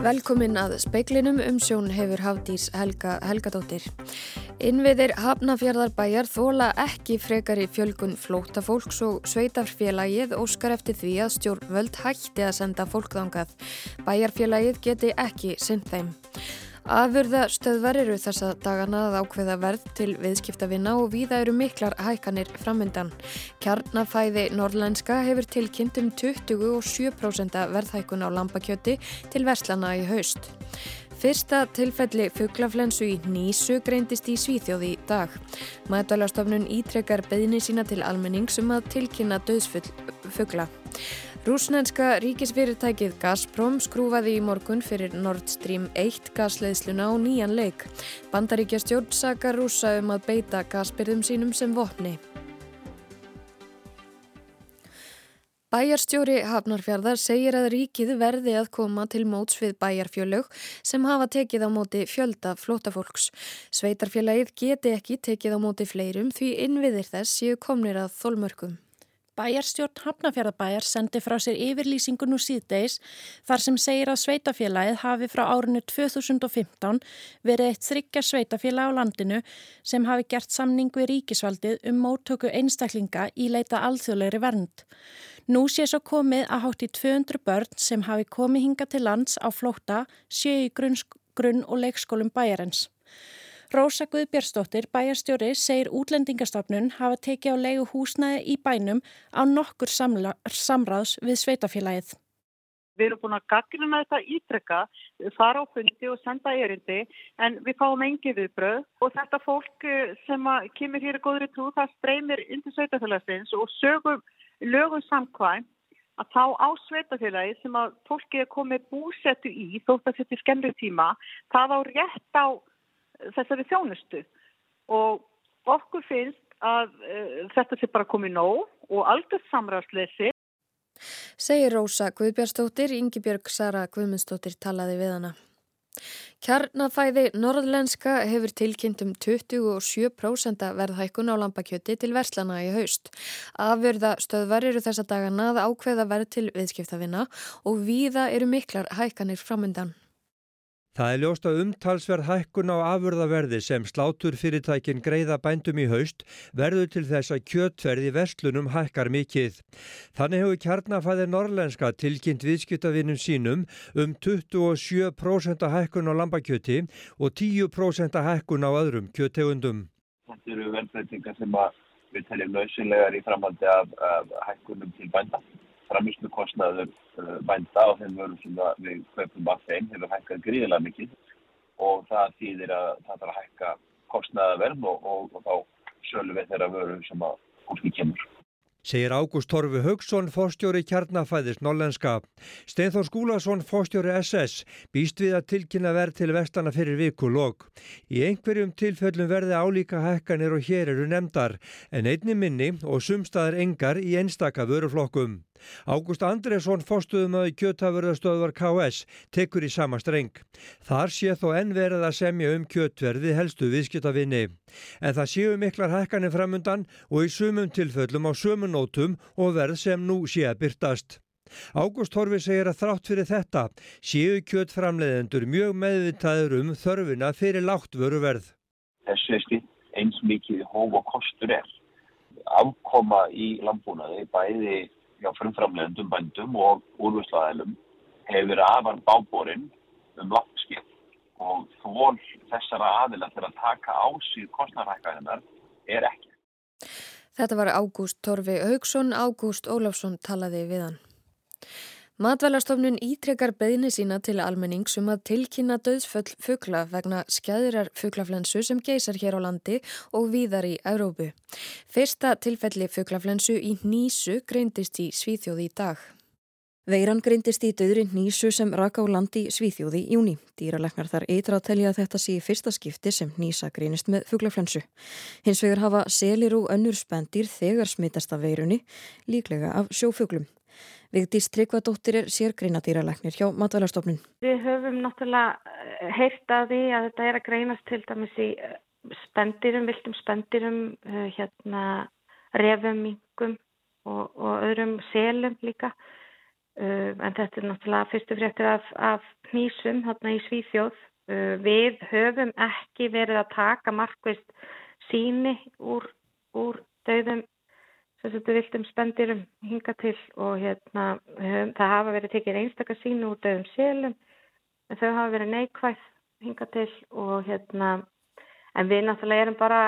Velkomin að speiklinum um sjón hefur Hafdís Helga Helgadóttir. Innviðir Hafnafjörðarbæjar þóla ekki frekar í fjölgun flótafólks og sveitarfélagið óskar eftir því að stjórnvöld hætti að senda fólkðangað. Bæjarfélagið geti ekki synd þeim. Afurða stöðvar eru þessa dagana að ákveða verð til viðskiptavinna og víða eru miklar hækanir framöndan. Kjarnafæði norrlænska hefur tilkynnt um 27% verðhækun á lambakjöti til verslana í haust. Fyrsta tilfelli fugglaflensu í Nísu greindist í Svíþjóði í dag. Mætvalastofnun ítrekkar beðni sína til almenningsum að tilkynna döðsfull fuggla. Rúsnenska ríkisfyrirtækið Gazprom skrúfaði í morgun fyrir Nord Stream 1 gasleðsluna á nýjan leik. Bandaríkja stjórn sakar rúsa um að beita gasbyrðum sínum sem vopni. Bæjarstjóri Hafnarfjörðar segir að ríkið verði að koma til móts við bæjarfjölög sem hafa tekið á móti fjölda flótafólks. Sveitarfjölagið geti ekki tekið á móti fleirum því innviðir þess séu komnir að þólmörkum. Bæjarstjórn Hafnafjörðabæjar sendi frá sér yfirlýsingu nú síðdeis þar sem segir að sveitafélagið hafi frá árinu 2015 verið eitt þryggja sveitafélag á landinu sem hafi gert samning við ríkisvaldið um móttöku einstaklinga í leita alþjóðlegri vernd. Nú sé svo komið að hátt í 200 börn sem hafi komið hinga til lands á flóta séu í grunn, grunn og leikskólum bæjarens. Rósa Guðbjörnsdóttir, bæjarstjóri, segir útlendingastofnun hafa tekið á leigu húsnæði í bænum á nokkur samla, samráðs við sveitafélagið. Við erum búin að gaggruna þetta ítrekka, fara á fundi og senda erindi en við fáum engi viðbröð og þetta fólk eh, sem kemur hér í góðri trú það streymir indi sveitafélagsins og sögum lögum samkvæm að þá á sveitafélagi sem að fólki er komið búsettu í þótt að þetta er skemmri tíma, það á rétt á þessari þjónustu og okkur finnst að uh, þetta sé bara komið nóg og algjörð samræðsleysi. Segir Rósa Guðbjörnstóttir, Ingi Björg Sara Guðmundstóttir talaði við hana. Kjarnafæði norðlenska hefur tilkynnt um 27% verðhækkun á lambakjöti til verslana í haust. Afverða stöðvar eru þessa dagana að ákveða verð til viðskiptafinna og víða eru miklar hækkanir framöndan. Það er ljóst að umtalsverð hækkun á afurðaverði sem slátur fyrirtækin greiða bændum í haust verður til þess að kjötverði vestlunum hækkar mikið. Þannig hefur kjarnafæðir norrlenska tilkynnt viðskiptavinnum sínum um 27% hækkun á lambakjöti og 10% hækkun á öðrum kjöttegundum. Þetta eru velbreytingar sem við teljum lausilegar í framhaldi af, af hækkunum til bænda framlýslu bænda á þeim vörum sem við kaupum af þeim hefur hækkað gríðilega mikið og það þýðir að það þarf að hækka kostnaðaverð og, og, og þá sölum við þeirra vöru sem að fólki kemur. Segir Ágúst Torfi Haugsson, fórstjóri kjarnafæðis Norlenska. Steinþór Skúlason, fórstjóri SS, býst við að tilkynna verð til vestana fyrir vikulog. Í einhverjum tilfellum verði álíka hækkanir og hér eru nefndar, en einni minni og sumstaðar engar í einstaka vöruflokkum. Ágúst Andresson fórstuðum að kjötafurðastöðvar KS tekur í sama streng. Þar sé þó enn verið að semja um kjötverði helstu viðskiptavinni. En það séu miklar hækkanir framundan og í sumum tilfellum á sumunótum og verð sem nú sé að byrtast. Ágúst Horfi segir að þrátt fyrir þetta séu kjötframleðendur mjög meðvitaður um þörfina fyrir lágt vöruverð. Þessu er stitt eins mikið hóf og kostur er. Afkoma í landbúnaði bæði hjá frumframlegundum bændum og úrvöslaðælum hefur verið afar báborinn um lappskip og þól þessara aðila til að taka á síð kostnarhækkaðinnar er ekki. Þetta var Ágúst Torfi Haugsson, Ágúst Ólafsson talaði við hann. Matvælarstofnun ítrekkar beðni sína til almenningsum að tilkynna döðsföll fugla vegna skæðirar fuglaflensu sem geysar hér á landi og víðar í Európu. Fyrsta tilfelli fuglaflensu í Nísu greindist í Svíþjóði í dag. Veiran greindist í döðri Nísu sem raka á landi Svíþjóði í júni. Dýraleknar þar eitra að telja að þetta sé fyrsta skipti sem Nísa greinist með fuglaflensu. Hins vegar hafa selir og önnur spendir þegar smittast af veirunni, líklega af sjófuglum. Vigdís Tryggvadóttir er sérgreinadýralæknir hjá Matvælarstofnun. Við höfum náttúrulega eh, heyrt að því að þetta er að greinast til dæmis í eh, spendirum, viltum spendirum, eh, hérna refum, mingum og, og öðrum selum líka. en þetta er náttúrulega fyrstu fréttir af, af nýsum hérna í Svíþjóð. Við höfum ekki verið að taka markvist síni úr, úr döðum þessu viltum spendirum hinga til og hérna það hafa verið tekið einstakar sínu úr döðum selum en þau hafa verið neikvæð hinga til og hérna en við náttúrulega erum bara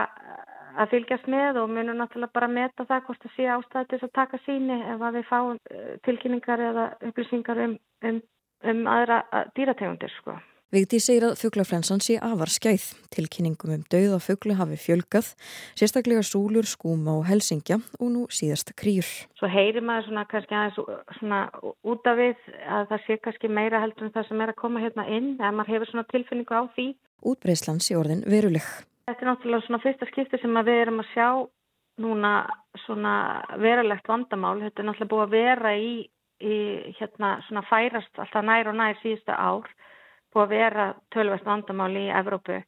að fylgjast með og munum náttúrulega bara meta það hvort það sé ástæði til að taka síni ef að við fáum eh, tilkynningar eða upplýsingar um, um, um aðra dýrategundir sko. Vigdi segir að fugglaflensan sé afar skæð. Tilkynningum um dauða fugglu hafi fjölgað, sérstaklega súlur, skúma og helsingja og nú síðast krýr. Svo heyrir maður svona kannski aðeins svona út af við að það sé kannski meira heldur en það sem er að koma hérna inn, eða maður hefur svona tilfinningu á því. Útbreyslan sé orðin veruleg. Þetta er náttúrulega svona fyrsta skipti sem við erum að sjá núna svona verulegt vandamál. Þetta er náttúrulega búið að vera í, í hérna svona færast alltaf nær og nær síðustu ár búið að vera tölvast vandamáli í Evrópu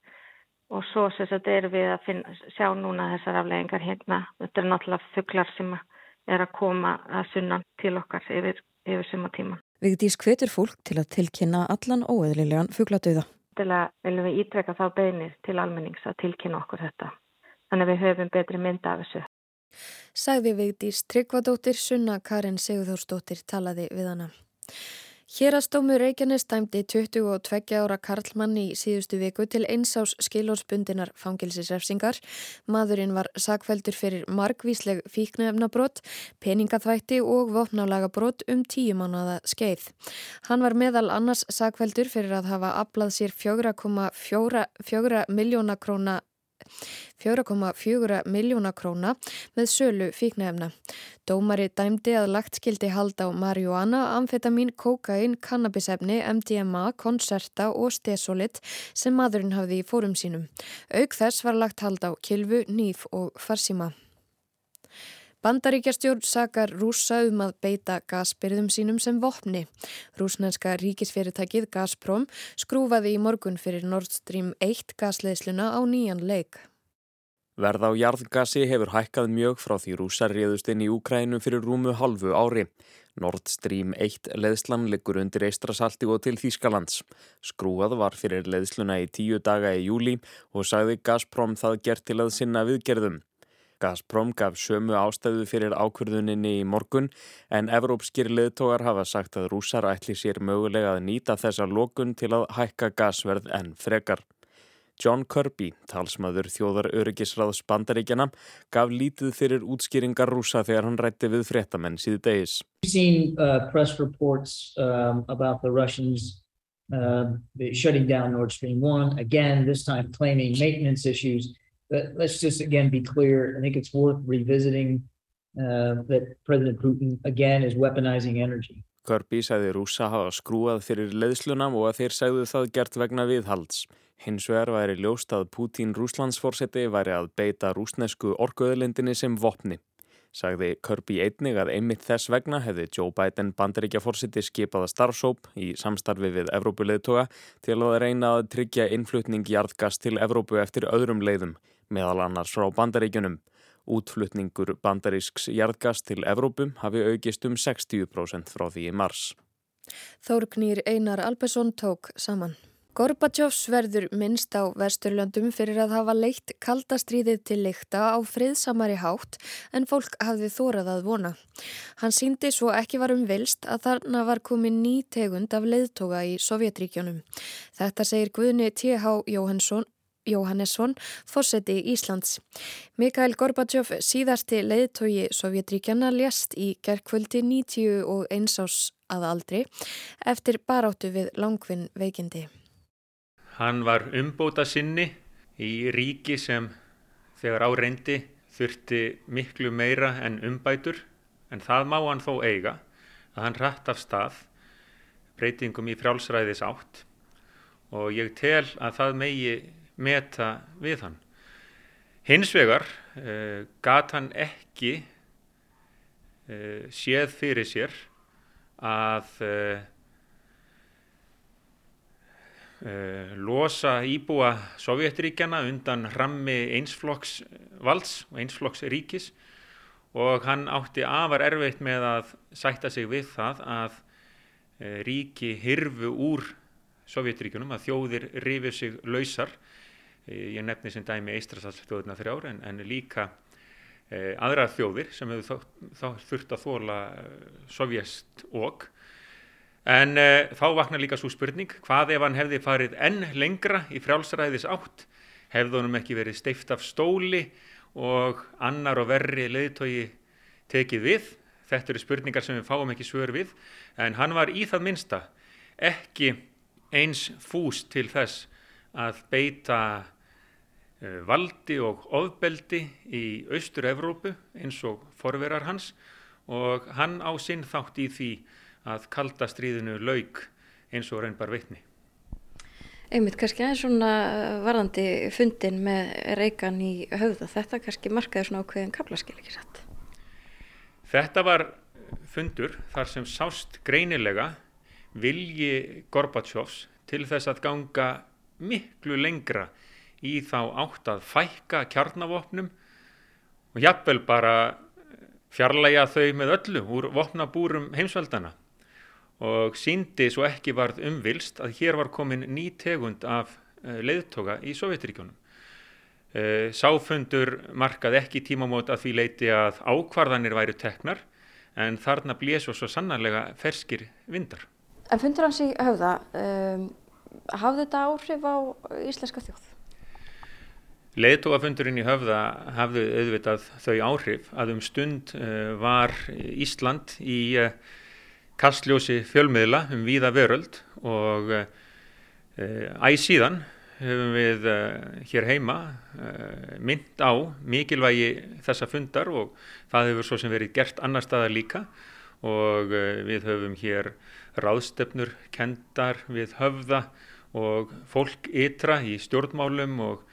og svo sem þetta er við að finna, sjá núna þessar afleggingar hérna. Þetta er náttúrulega fugglar sem er að koma að sunna til okkar yfir, yfir suma tíma. Vigdís hvetur fólk til að tilkynna allan óeðlilegan fuggladauða. Til að viljum við ítreka þá beinir til almennings að tilkynna okkur þetta. Þannig að við höfum betri mynda af þessu. Sagði Vigdís Tryggvadóttir, Sunna Karin Sigurþórsdóttir talaði við hana. Hérastómur Reykjanes dæmdi 22 ára Karlmann í síðustu viku til einsás skilórsbundinar fangilsisrefsingar. Maðurinn var sakveldur fyrir margvísleg fíknefnabrott, peningaþvætti og vopnálagabrót um tíu mánuða skeið. Hann var meðal annars sakveldur fyrir að hafa aflað sér 4,4 miljóna króna 4,4 miljóna króna með sölu fíknefna. Dómari dæmdi að lagt skildi halda á marihuana, amfetamin, kokain, kannabisefni, MDMA, konserta og stesolit sem maðurinn hafði í fórum sínum. Auk þess var lagt halda á kilvu, nýf og farsíma. Bandaríkjastjórn sakar rúsa um að beita gasbyrðum sínum sem vopni. Rúsnænska ríkisfyrirtækið Gazprom skrúfaði í morgun fyrir Nord Stream 1 gasleðsluna á nýjan leik. Verð á jarðgasi hefur hækkað mjög frá því rúsar réðust inn í Úkrænum fyrir rúmu halvu ári. Nord Stream 1 leðslan liggur undir Eistrasalti og til Þýskalands. Skrúað var fyrir leðsluna í tíu daga í júli og sagði Gazprom það gert til að sinna viðgerðum. Gazprom gaf sömu ástæðu fyrir ákvörðuninni í morgun en evrópskir leðtogar hafa sagt að rúsar ætli sér mögulega að nýta þessa lókun til að hækka gasverð en frekar. John Kirby, talsmaður þjóðar öryggisráðs bandaríkjana, gaf lítið fyrir útskýringar rúsa þegar hann rætti við fréttamenn síðu degis. We've seen uh, press reports um, about the Russians uh, shutting down Nord Stream 1, again this time claiming maintenance issues. But let's just again be clear. I think it's worth revisiting uh, that President Putin again is weaponizing energy. Kirby sagði rúsa hafa skrúað fyrir leðslunam og að þeir sagðu það gert vegna viðhalds. Hins vegar væri ljóst að Putin rúslandsforseti væri að beita rúsnesku orkuöðlindinni sem vopni. Sagði Kirby einnig að einmitt þess vegna hefði Joe Biden bandaríkja fórseti skipaða starfsóp í samstarfi við Evrópuleðtoga til að reyna að tryggja innflutning jarðgast til Evrópu eftir öðrum leiðum meðal annars frá bandaríkjunum. Útflutningur bandarísks jarðgast til Evrópum hafi aukist um 60% frá því í mars. Þórknýr Einar Albersson tók saman. Gorbatsjófs verður minnst á vesturlöndum fyrir að hafa leitt kaldastríðið til leikta á friðsamari hátt en fólk hafði þórað að vona. Hann síndi svo ekki varum vilst að þarna var komin ný tegund af leiðtoga í Sovjetríkjónum. Þetta segir Guðni T.H. Jóhannsson Jóhannesson, fórseti Íslands. Mikael Gorbachev, síðasti leiðtogi Sovjetríkjana, lést í gerðkvöldi 91 ás að aldri eftir baráttu við langvinn veikindi. Hann var umbóta sinni í ríki sem þegar á reyndi þurfti miklu meira en umbætur en það má hann þó eiga að hann rætt af stað breytingum í frjálsræðis átt og ég tel að það megi meta við hann. Hins vegar uh, gat hann ekki uh, séð fyrir sér að uh, losa íbúa Sovjetríkjana undan rammi einsflokks valds og einsflokks ríkis og hann átti afar erfitt með að sætta sig við það að ríki hirfu úr Sovjetríkunum að þjóðir rifið sig lausar ég nefni sem dæmi Eistrasallsþjóðina þrjár en, en líka e, aðra þjóðir sem hefur þurft að þóla sovjest og en e, þá vaknar líka svo spurning hvað ef hann hefði farið enn lengra í frjálsræðis átt hefði honum ekki verið steift af stóli og annar og verri leiðtogi tekið við? Þetta eru spurningar sem við fáum ekki svör við en hann var í það minsta ekki eins fús til þess að beita Eh, valdi og ofbeldi í Austur-Evrópu eins og forverar hans og hann á sinn þátt í því að kalda stríðinu laug eins og reynbar veitni. Einmitt, kannski aðeins svona varðandi fundin með reykan í höfða, þetta kannski markaði svona ákveðin kaplaskil ekki satt? Þetta var fundur þar sem sást greinilega vilji Gorbatsjófs til þess að ganga miklu lengra í þá átt að fækka kjarnavopnum og jafnvel bara fjarlæga þau með öllu úr vopnabúrum heimsveldana og síndi svo ekki varð umvilst að hér var komin ný tegund af eh, leiðtoga í Sovjetiríkjónum. Eh, sáfundur markað ekki tímamót að því leiti að ákvarðanir væri teknar en þarna blés og svo sannarlega ferskir vindar. En fundur hans í höfða, um, hafði þetta áhrif á íslenska þjóð? Leðtóafundurinn í höfða hafði auðvitað þau áhrif að um stund uh, var Ísland í uh, kastljósi fjölmiðla um víða veröld og uh, æg síðan hefum við hér heima mynd á mikilvægi þessa fundar og það hefur svo sem verið gert annar staðar líka og við höfum hér ráðstefnur, kendar við höfða og fólk ytra í stjórnmálum og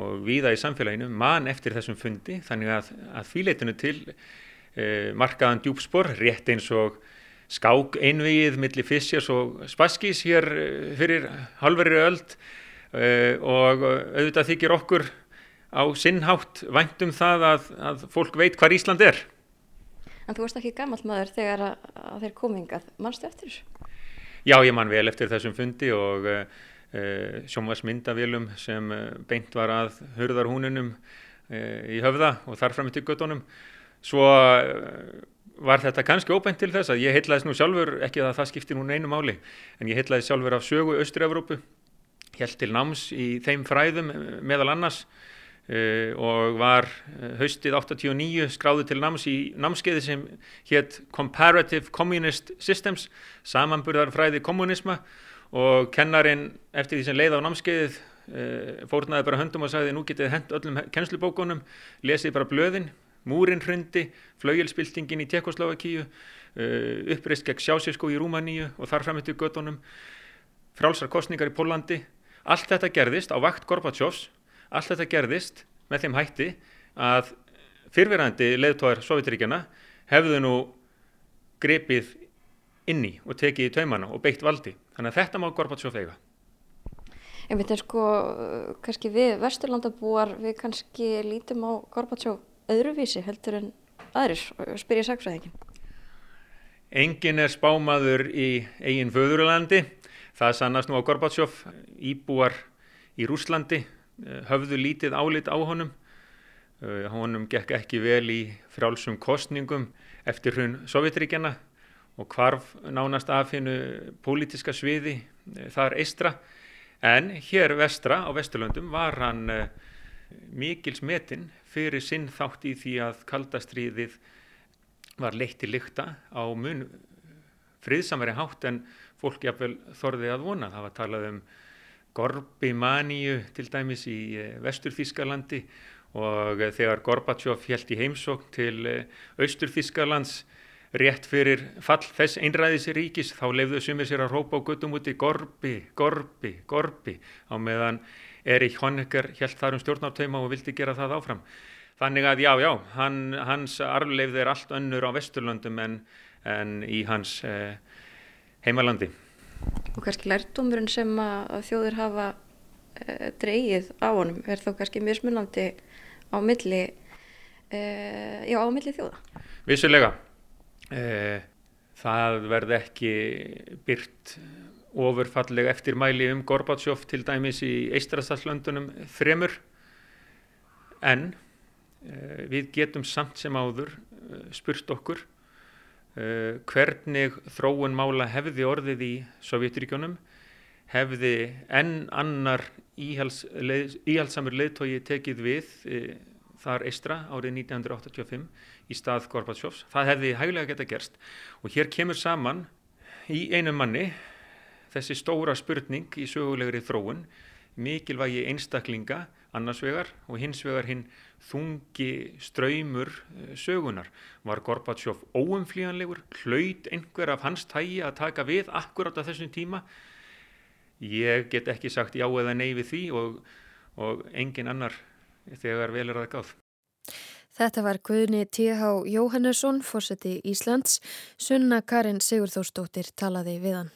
og viða í samfélaginu mann eftir þessum fundi þannig að, að fýleitinu til e, markaðan djúpspor rétt eins og skák einvið millir Fissjars og Spaskís hér e, fyrir halveri öld e, og auðvitað þykir okkur á sinnhátt væntum það að, að fólk veit hvað Ísland er. En þú varst ekki gammal maður þegar að, að þeir komingað, mannstu eftir þessu? Já, ég mann vel eftir þessum fundi og Eh, sjónvarsmyndavélum sem eh, beint var að hörðarhúnunum eh, í höfða og þar fram til göttunum svo var þetta kannski óbeint til þess að ég heitlaðis nú sjálfur, ekki að það skipti nú einu máli, en ég heitlaðis sjálfur af sögu Östur-Európu, held til náms í þeim fræðum meðal annars uh, og var haustið 89 skráði til náms í námskeiði sem hétt Comparative Communist Systems, samanburðarfræði kommunisma og kennarin eftir því sem leið á námskeiðið e, fórnaði bara höndum og sagði nú getið hent öllum kennslubókunum lesið bara blöðin, múrin hrundi flaujelspiltingin í Tjekkoslovakíu e, uppreist gegn Sjásískó í Rúmaníu og þar framöttu göttunum frálsar kostningar í Pólandi allt þetta gerðist á vakt Gorbatsjófs allt þetta gerðist með þeim hætti að fyrverandi leðtóðar Sovjetiríkjana hefðu nú grepið inni og tekið í taumana og beitt valdi Þannig að þetta má Gorbatsjóf eiga. En við sko, kannski við vesturlandabúar, við kannski lítum á Gorbatsjóf öðruvísi heldur en aðrir, spyr ég sagfræðingin. Engin er spámaður í eigin föðurlandi. Það sannast nú á Gorbatsjóf, íbúar í Rúslandi, eh, höfðu lítið álit á honum. Eh, honum gekk ekki vel í frálsum kostningum eftir hrun Sovjetríkjana og hvarf nánast af hennu pólitiska sviði eh, þar eistra en hér vestra á Vesturlöndum var hann uh, mikils metin fyrir sinn þátt í því að kaldastriðið var leitt til lykta á mun friðsamari hátt en fólk jafnvel þorði að vona. Það var talað um Gorbi Maníu til dæmis í uh, Vesturþískalandi og þegar Gorbatsjóf held í heimsókn til Austurþískalands rétt fyrir fall þess einræðis ríkis þá lefðu sumir sér að rópa á guttum úti Gorbi, Gorbi, Gorbi á meðan Erik Honecker held þar um stjórnartauma og vildi gera það áfram. Þannig að já, já, hann, hans arfleifð er allt önnur á Vesturlöndum en, en í hans eh, heimalandi. Og kannski lærtumurinn sem að þjóður hafa eh, dreyið á honum er þó kannski mjög smunandi á milli, eh, já, á milli þjóða? Vissulega. Eh, það verði ekki byrt ofurfalleg eftirmæli um Gorbatsjóf til dæmis í Eistrastaslöndunum fremur en uh, við getum samt sem áður uh, spurt okkur hvernig þróun mála hefði orðið í Sovjetiríkjónum hefði enn annar íhals, leið, íhalsamur leiðtói tekið við þar Eistra árið 1985 í stað Gorbatsjófs. Það hefði hæglega geta gerst og hér kemur saman í einu manni þessi stóra spurning í sögulegri þróun, mikilvægi einstaklinga annars vegar og hins vegar hinn þungi ströymur eh, sögunar. Var Gorbatsjóf óumflíjanlegur, hlaut einhver af hans tægi að taka við akkurát á þessum tíma? Ég get ekki sagt já eða nei við því og, og engin annar þegar vel er það gáð. Þetta var Guðni T.H. Jóhannesson, fórseti Íslands. Sunna Karin Sigurþórsdóttir talaði við hann.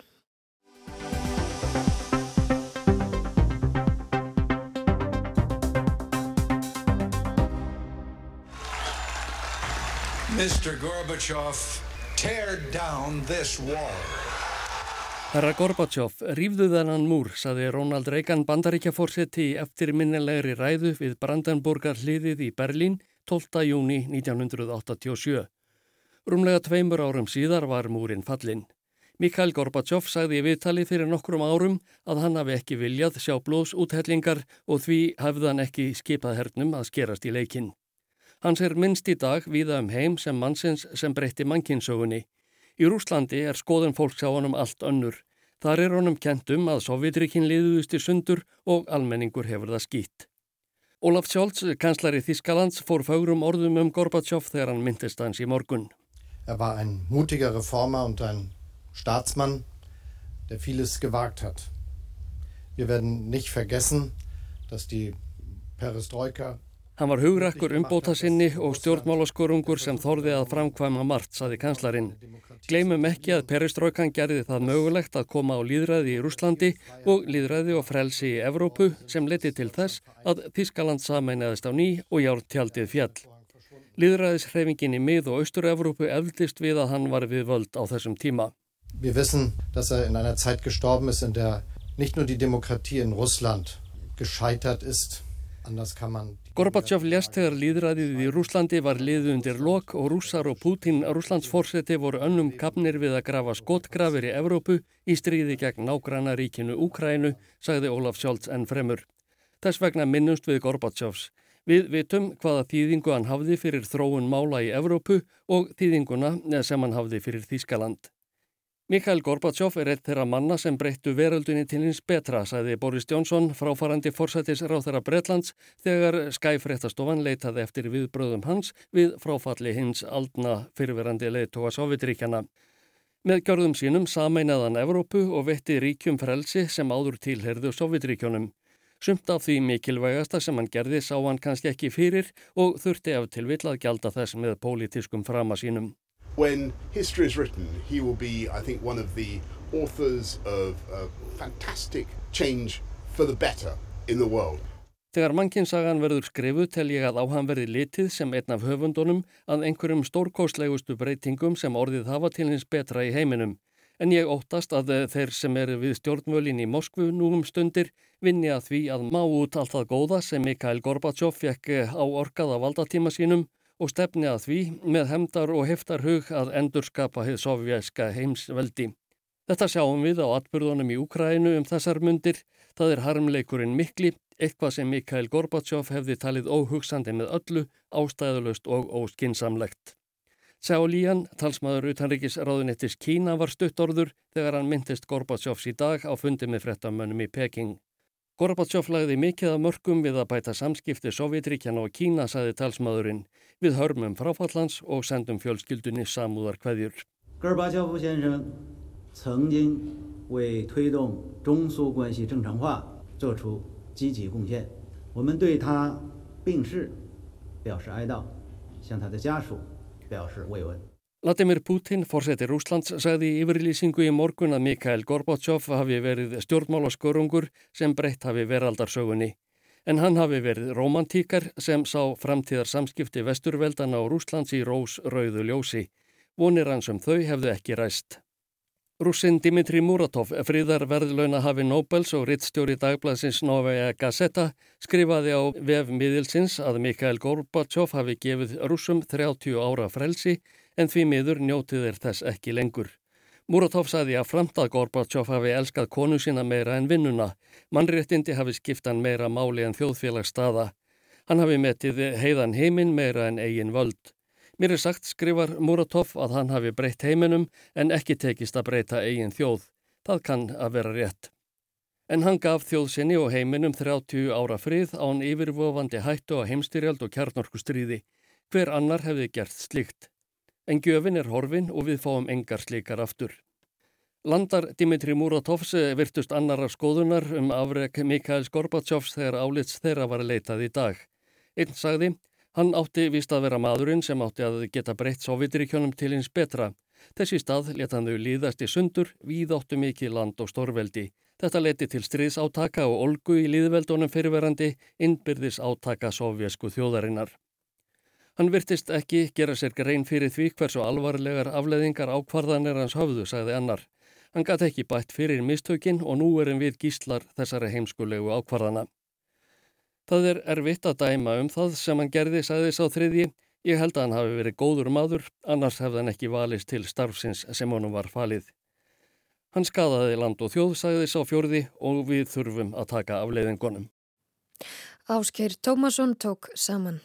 Mr. Gorbachev, tear down this wall. Herra Gorbachev, rýfðu þennan múr, saði Ronald Reagan bandaríkjaforsetti eftir minnilegri ræðu við Brandenburgar hliðið í Berlín 12. júni 1987. Rúmlega tveimur árum síðar var múrin fallin. Mikhail Gorbachev sagði í viðtali fyrir nokkrum árum að hann hafi ekki viljað sjá blóðsúthellingar og því hafði hann ekki skipað hernum að skerast í leikinn. Hans er minnst í dag viða um heim sem mannsins sem breytti mannkinsögunni. Í Rúslandi er skoðun fólks á honum allt önnur. Þar er honum kentum að Sovjetrikin liðuðust í sundur og almenningur hefur það skýtt. Olaf Scholz, kanslari Þískalands, fór fagrum orðum um Gorbachev þegar hann myndist hans í morgun. Er var ein mutiger Reformer und ein Staatsmann, der vieles gewagt hat. Wir werden nicht vergessen, dass die Perestroika Hann var hugrakkur umbóta sinni og stjórnmálaskorungur sem þorði að framkvæma margt, saði kanslarinn. Gleimum ekki að peristrókan gerði það mögulegt að koma á líðræði í Rúslandi og líðræði og frelsi í Evrópu sem leti til þess að Þískaland sameinaðist á ný og járn tjaldið fjall. Líðræðishreyfingin í mið- og austur-Evrópu efldist við að hann var við völd á þessum tíma. Wir wissen, dass er in einer Zeit gestorben ist, in der nicht nur die Demokratie in Russland gescheitert ist, Gorbachev lést þegar líðræðið í Rúslandi var liðu undir lok og rússar og Putin Rúslands fórseti voru önnum kapnir við að grafa skotgrafir í Evrópu í stríði gegn nágranna ríkinu Úkrænu, sagði Ólaf Sjálds enn fremur. Þess vegna minnumst við Gorbachevs. Við vitum hvaða þýðingu hann hafði fyrir þróun mála í Evrópu og þýðinguna sem hann hafði fyrir Þýskaland. Mikael Gorbachev er eitt þeirra manna sem breyttu veröldunni til hins betra, sagði Boris Johnson, fráfarandi forsætis ráþara Bretlands, þegar skæfréttastofan leitaði eftir viðbröðum hans við fráfalli hins aldna fyrirverandi leiðtóa Sovjetríkjana. Með gjörðum sínum sameinaðan Evrópu og vetti ríkjum frelsi sem áður tilherðu Sovjetríkjónum. Sumt af því mikilvægasta sem hann gerði sá hann kannski ekki fyrir og þurfti af til vill að gjalda þess með pólitískum frama sínum. When history is written, he will be, I think, one of the authors of a fantastic change for the better in the world. Þegar mannkinsagan verður skrifu tel ég að á hann verði litið sem einn af höfundunum að einhverjum stórkóslegustu breytingum sem orðið hafa til hins betra í heiminum. En ég óttast að þeir sem eru við stjórnvölin í Moskvu nú um stundir vinni að því að má út allt það góða sem Mikael Gorbachev fekk á orkað á valdatíma sínum og stefni að því með hemdar og heftar hug að endurskapa heið sovjæska heimsveldi. Þetta sjáum við á atbyrðunum í Úkrænu um þessar mundir. Það er harmleikurinn mikli, eitthvað sem Mikael Gorbachev hefði talið óhugsandi með öllu, ástæðulust og óskinsamlegt. Sjálíjan, talsmaður utanrikis ráðunettis Kína var stuttorður þegar hann myndist Gorbachevs í dag á fundi með frettamönnum í Peking. Gorbachev lagði mikið af mörgum við að bæta samskipti Sovjetríkjana og Kína, saði talsmaðurinn. Við hörmum fráfallans og sendum fjölskyldunni samúðar hverjur. Gorbachev 先生曾经为推动中苏关系正常化做出积极贡献，我们对他病逝表示哀悼，向他的家属表示慰问。Vladimir Putin, fórseti Rúslands, sagði í yfirlýsingu í morgun að Mikhail Gorbachev hafi verið stjórnmálaskörungur sem breytt hafi veraldarsögunni en hann hafi verið romantíkar sem sá framtíðar samskipti vesturveldana og Rúslands í rós rauðu ljósi. Vonir hans um þau hefðu ekki ræst. Rúsin Dimitri Muratov, fríðar verðlauna hafi Nobels og rittstjóri dagbladsins Novaya Gazeta skrifaði á vef miðilsins að Mikhail Gorbachev hafi gefið rúsum 30 ára frelsi en því miður njótið er þess ekki lengur. Muratov saði að framtað Gorbachev hafi elskað konu sína meira en vinnuna. Mannréttindi hafi skiptan meira máli en þjóðfélagsstaða. Hann hafi metið heiðan heiminn meira en eigin völd. Mér er sagt, skrifar Muratov, að hann hafi breytt heiminum en ekki tekist að breyta eigin þjóð. Það kann að vera rétt. En hann gaf þjóðsynni og heiminum 30 ára frið án yfirvofandi hættu á heimstyrjald og kjarnorku stríði. Hver annar hefði gert slikt. En gjöfin er horfin og við fáum engar slikar aftur. Landar Dimitri Muratovs virtust annara skoðunar um afreg Mikael Gorbatsjófs þegar álits þeirra var leitað í dag. Einn sagði, Hann átti vist að vera maðurinn sem átti að geta breytt Sovjetiríkjónum til hins betra. Þessi stað leta hann þau líðast í sundur, við áttu mikið land og stórveldi. Þetta leti til stríðsátaka og olgu í líðveldunum fyrirverandi, innbyrðis átaka sovjesku þjóðarinnar. Hann virtist ekki gera sér grein fyrir því hversu alvarlegar afleðingar ákvarðanir hans höfðu, sagði annar. Hann gæti ekki bætt fyrir mistökin og nú erum við gíslar þessari heimskulegu ákvarðana. Það er erfitt að dæma um það sem hann gerði, sagði sá þriðji. Ég held að hann hafi verið góður maður, annars hefði hann ekki valist til starfsins sem honum var falið. Hann skadaði land og þjóð, sagði sá fjörði og við þurfum að taka afleiðingunum. Ásker Tómasson tók saman.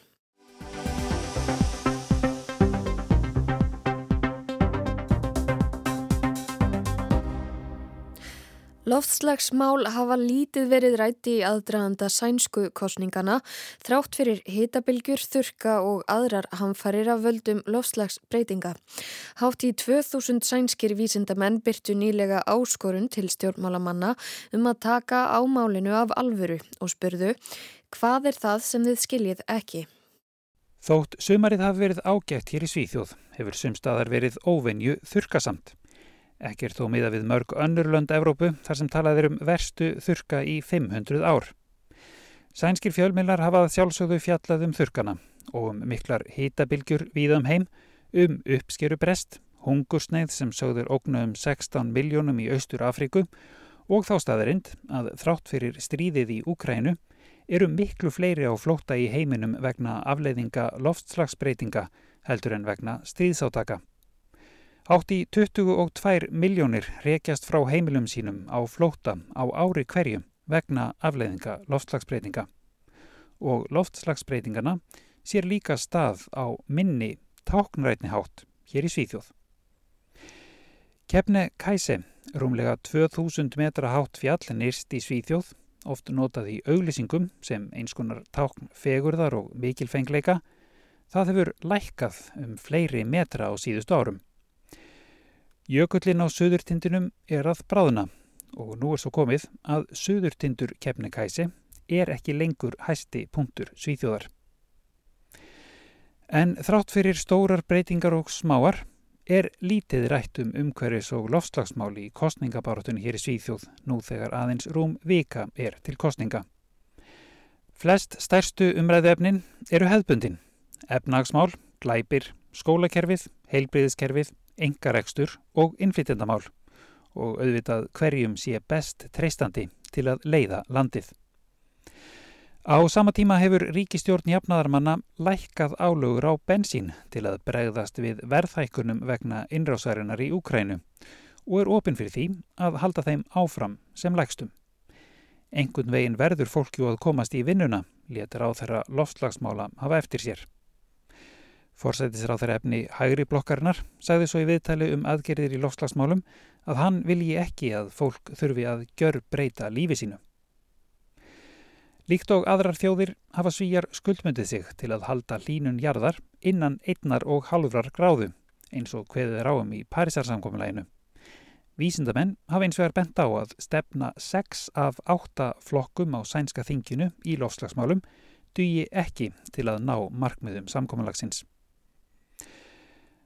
Loftslagsmál hafa lítið verið rætti í aðdraðanda sænsku kostningana þrátt fyrir hitabilgjur, þurka og aðrar hamfarir af völdum loftslagsbreytinga. Hátt í 2000 sænskir vísindamenn byrtu nýlega áskorun til stjórnmálamanna um að taka ámálinu af alvöru og spurðu hvað er það sem þið skiljið ekki? Þótt sumarið hafi verið ágætt hér í Svíþjóð hefur sumstaðar verið óvenju þurkasamt. Ekki er þó miða við mörg önnurlönd Evrópu þar sem talað er um verstu þurka í 500 ár. Sænskir fjölmilnar hafað sjálfsögðu fjallað um þurkana og um miklar hýtabilgjur víðum heim, um uppskeru brest, hungursneið sem sögður ógnu um 16 miljónum í Austur Afriku og þá staðarind að þrátt fyrir stríðið í Úkrænu eru miklu fleiri á flóta í heiminum vegna afleiðinga loftslagsbreytinga heldur en vegna stríðsátaka. Átt í 22 miljónir rekjast frá heimilum sínum á flóta á ári hverju vegna afleiðinga loftslagsbreytinga. Og loftslagsbreytingana sér líka stað á minni táknrætni hátt hér í Svíþjóð. Kefne Kæse, rúmlega 2000 metra hátt fjall nýrst í Svíþjóð, oft notað í auglýsingum sem einskonar tákn fegurðar og mikilfengleika, það hefur lækkað um fleiri metra á síðustu árum. Jökullin á söðurtindinum er að bráðuna og nú er svo komið að söðurtindur kefnikæsi er ekki lengur hæsti punktur svíþjóðar. En þrátt fyrir stórar breytingar og smáar er lítið rætt um umhverfis og lofslagsmáli í kostningabarátunni hér í Svíþjóð nú þegar aðeins rúm vika er til kostninga. Flest stærstu umræðuefnin eru hefðbundin, efnagsmál, glæpir, skólakerfið, heilbriðiskerfið, engarekstur og innflytjandamál og auðvitað hverjum sé best treystandi til að leiða landið. Á sama tíma hefur ríkistjórn jafnaðarmanna lækkað álögur á bensín til að bregðast við verðhækkunum vegna innrásarinnar í Úkrænu og er ofinn fyrir því að halda þeim áfram sem lækstum. Engun vegin verður fólkjú að komast í vinnuna, letur á þeirra loftslagsmála hafa eftir sér. Forsætisráð þeirra efni hægri blokkarinnar sagði svo í viðtali um aðgerðir í lofslagsmálum að hann vilji ekki að fólk þurfi að gjör breyta lífi sínu. Líkt og aðrar þjóðir hafa svíjar skuldmyndið sig til að halda línun jarðar innan einnar og halvrar gráðu eins og hveðið er áum í Parísarsamkominlæginu. Vísindamenn hafa eins vegar bent á að stefna 6 af 8 flokkum á sænska þinginu í lofslagsmálum dugi ekki til að ná markmiðum samkominlagsins.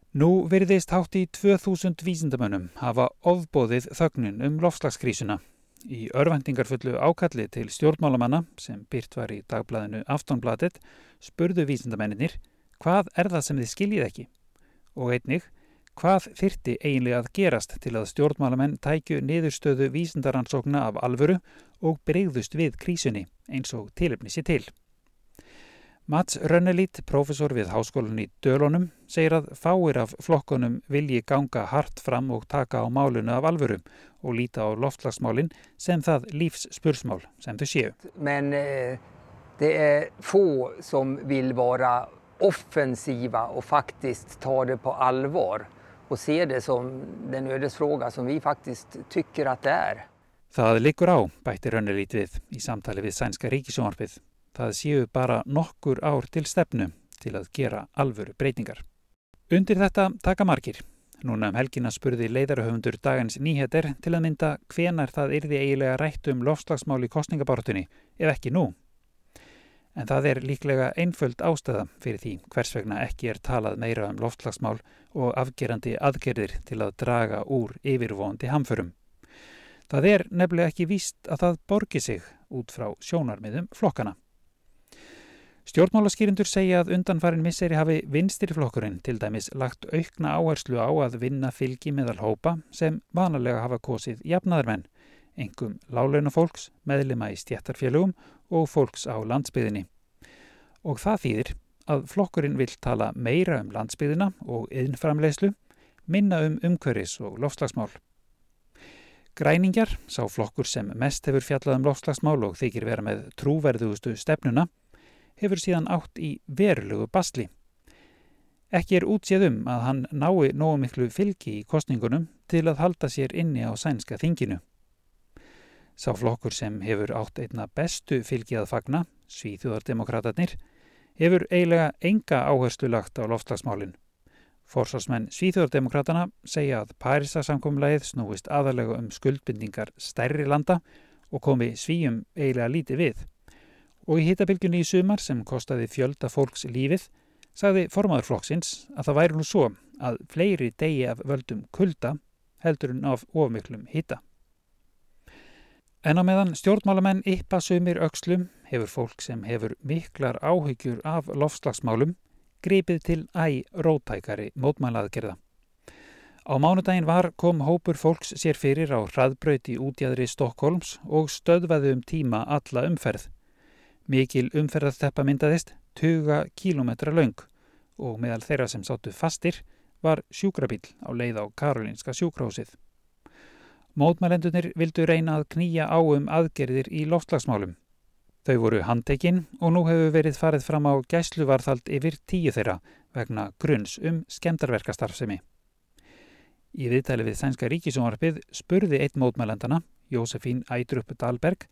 Nú veriðist hátt í 2000 vísindamönnum hafa ofbóðið þögnin um lofslagskrísuna. Í örvendingarfullu ákalli til stjórnmálamanna sem byrt var í dagblæðinu Aftonbladet spurðu vísindamenninir hvað er það sem þið skiljið ekki og einnig hvað þyrti eiginlega að gerast til að stjórnmálamenn tækju niðurstöðu vísindaransókna af alvöru og breyðust við krísunni eins og tilöfni sér til. Mats Rönnelít, profesor við háskólan í Dölunum, segir að fáir af flokkunum vilji ganga hart fram og taka á málunu af alvörum og líta á loftslagsmálinn sem það lífsspursmál sem þau séu. Men eh, det er få som vil vara offensiva och faktiskt ta det på allvar och se det som den ödesfråga som vi faktiskt tycker att det är. Það likur á, bætti Rönnelít við í samtali við sænska ríkisjónarpið. Það séu bara nokkur ár til stefnu til að gera alvöru breytingar. Undir þetta taka margir. Núna um helgina spurði leiðarahöfundur dagans nýheter til að mynda hvenar það yrði eigilega rætt um lofslagsmál í kostningabáratunni, ef ekki nú. En það er líklega einföld ástæða fyrir því hvers vegna ekki er talað meira um loftslagsmál og afgerandi aðgerðir til að draga úr yfirvóndi hamförum. Það er nefnilega ekki víst að það borgi sig út frá sjónarmiðum flokkana. Stjórnmálaskýrindur segja að undanfarin misseri hafi vinstirflokkurinn til dæmis lagt aukna áherslu á að vinna fylgi meðal hópa sem vanalega hafa kosið jafnaðarmenn, engum lálaunafólks, meðlima í stjættarfélögum og fólks á landsbyðinni. Og það þýðir að flokkurinn vil tala meira um landsbyðina og yðnframlegslu, minna um umhverfis og lofslagsmál. Græningjar, sá flokkur sem mest hefur fjallað um lofslagsmál og þykir vera með trúverðugustu stefnuna, hefur síðan átt í verulegu basli. Ekki er útséð um að hann nái nógu miklu fylgi í kostningunum til að halda sér inni á sænska þinginu. Sá flokkur sem hefur átt einna bestu fylgi að fagna, Svíþjóðardemokratatnir, hefur eiginlega enga áherslu lagt á loftslagsmálinn. Forsvarsmenn Svíþjóðardemokratana segja að Parísasamkomlæðið snúist aðalega um skuldbindingar stærri landa og komi svíjum eiginlega lítið við. Og í hittabilgjunni í sumar sem kostaði fjölda fólks lífið sagði formaður flokksins að það væri nú svo að fleiri degi af völdum kulda heldur en af ofmiklum hitta. En á meðan stjórnmálamenn yppa sumir aukslum hefur fólk sem hefur miklar áhyggjur af lofslagsmálum gripið til æ rótækari mótmælaðgerða. Á mánudaginn var kom hópur fólks sér fyrir á hraðbröyti útjæðri Stokkólms og stöðvaði um tíma alla umferð. Mikil umferðarteppa myndaðist, tuga kílometra laung og meðal þeirra sem sáttu fastir var sjúkrabíl á leið á Karolinska sjúkrahúsið. Mótmælendunir vildu reyna að knýja á um aðgerðir í loftslagsmálum. Þau voru handtekinn og nú hefur verið farið fram á gæsluvarðald yfir tíu þeirra vegna grunns um skemdarverkastarfsemi. Í viðtæli við Sænska ríkisjónvarpið spurði eitt mótmælendana, Jósefín Ædrup Dahlberg,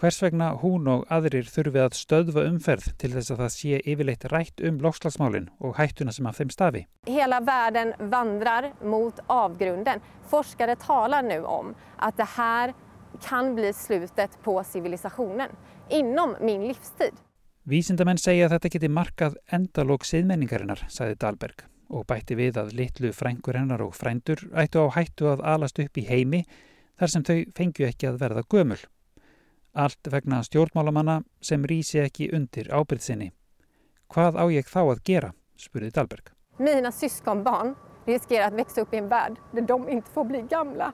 hvers vegna hún og aðrir þurfi að stöðva umferð til þess að það sé yfirleitt rætt um loksslagsmálinn og hættuna sem af þeim stafi. Hela världen vandrar mot avgrunden. Forskare talar nu om att det här kan bli slutet på civilisationen inom min livstid. Vísindamenn segja að þetta geti markað endalók siðmenningarinnar, sagði Dahlberg og bætti við að litlu frængur hennar og frændur ættu á hættu að alast upp í heimi þar sem þau fengju ekki að verða gömul. Allt vegna stjórnmálamanna sem rýsi ekki undir ábyrðsinni. Hvað á ég þá að gera, spurði Dahlberg. Mina syskonbarn riskerar att växa upp i en värld där de inte får bli gamla.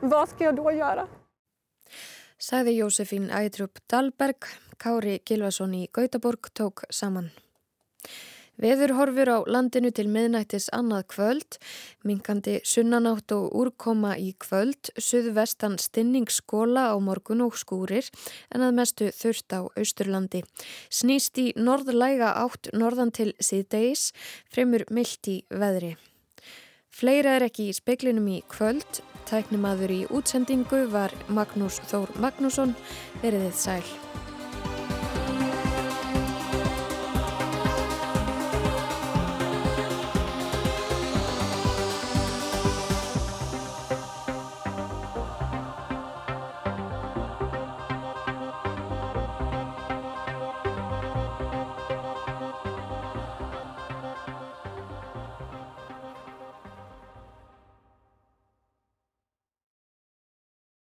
Vad ska jag då göra? Sæði Jósefín Ædrup Dahlberg, Kári Gilvason í Gautaborg tók saman. Veður horfur á landinu til miðnættis annað kvöld, minkandi sunnanátt og úrkoma í kvöld, suðvestan stinningsskóla á morgun og skúrir en að mestu þurft á austurlandi. Snýst í norðlæga átt norðan til síðdeis, fremur myllt í veðri. Fleira er ekki í speklinum í kvöld, tæknimaður í útsendingu var Magnús Þór Magnússon, veriðið sæl.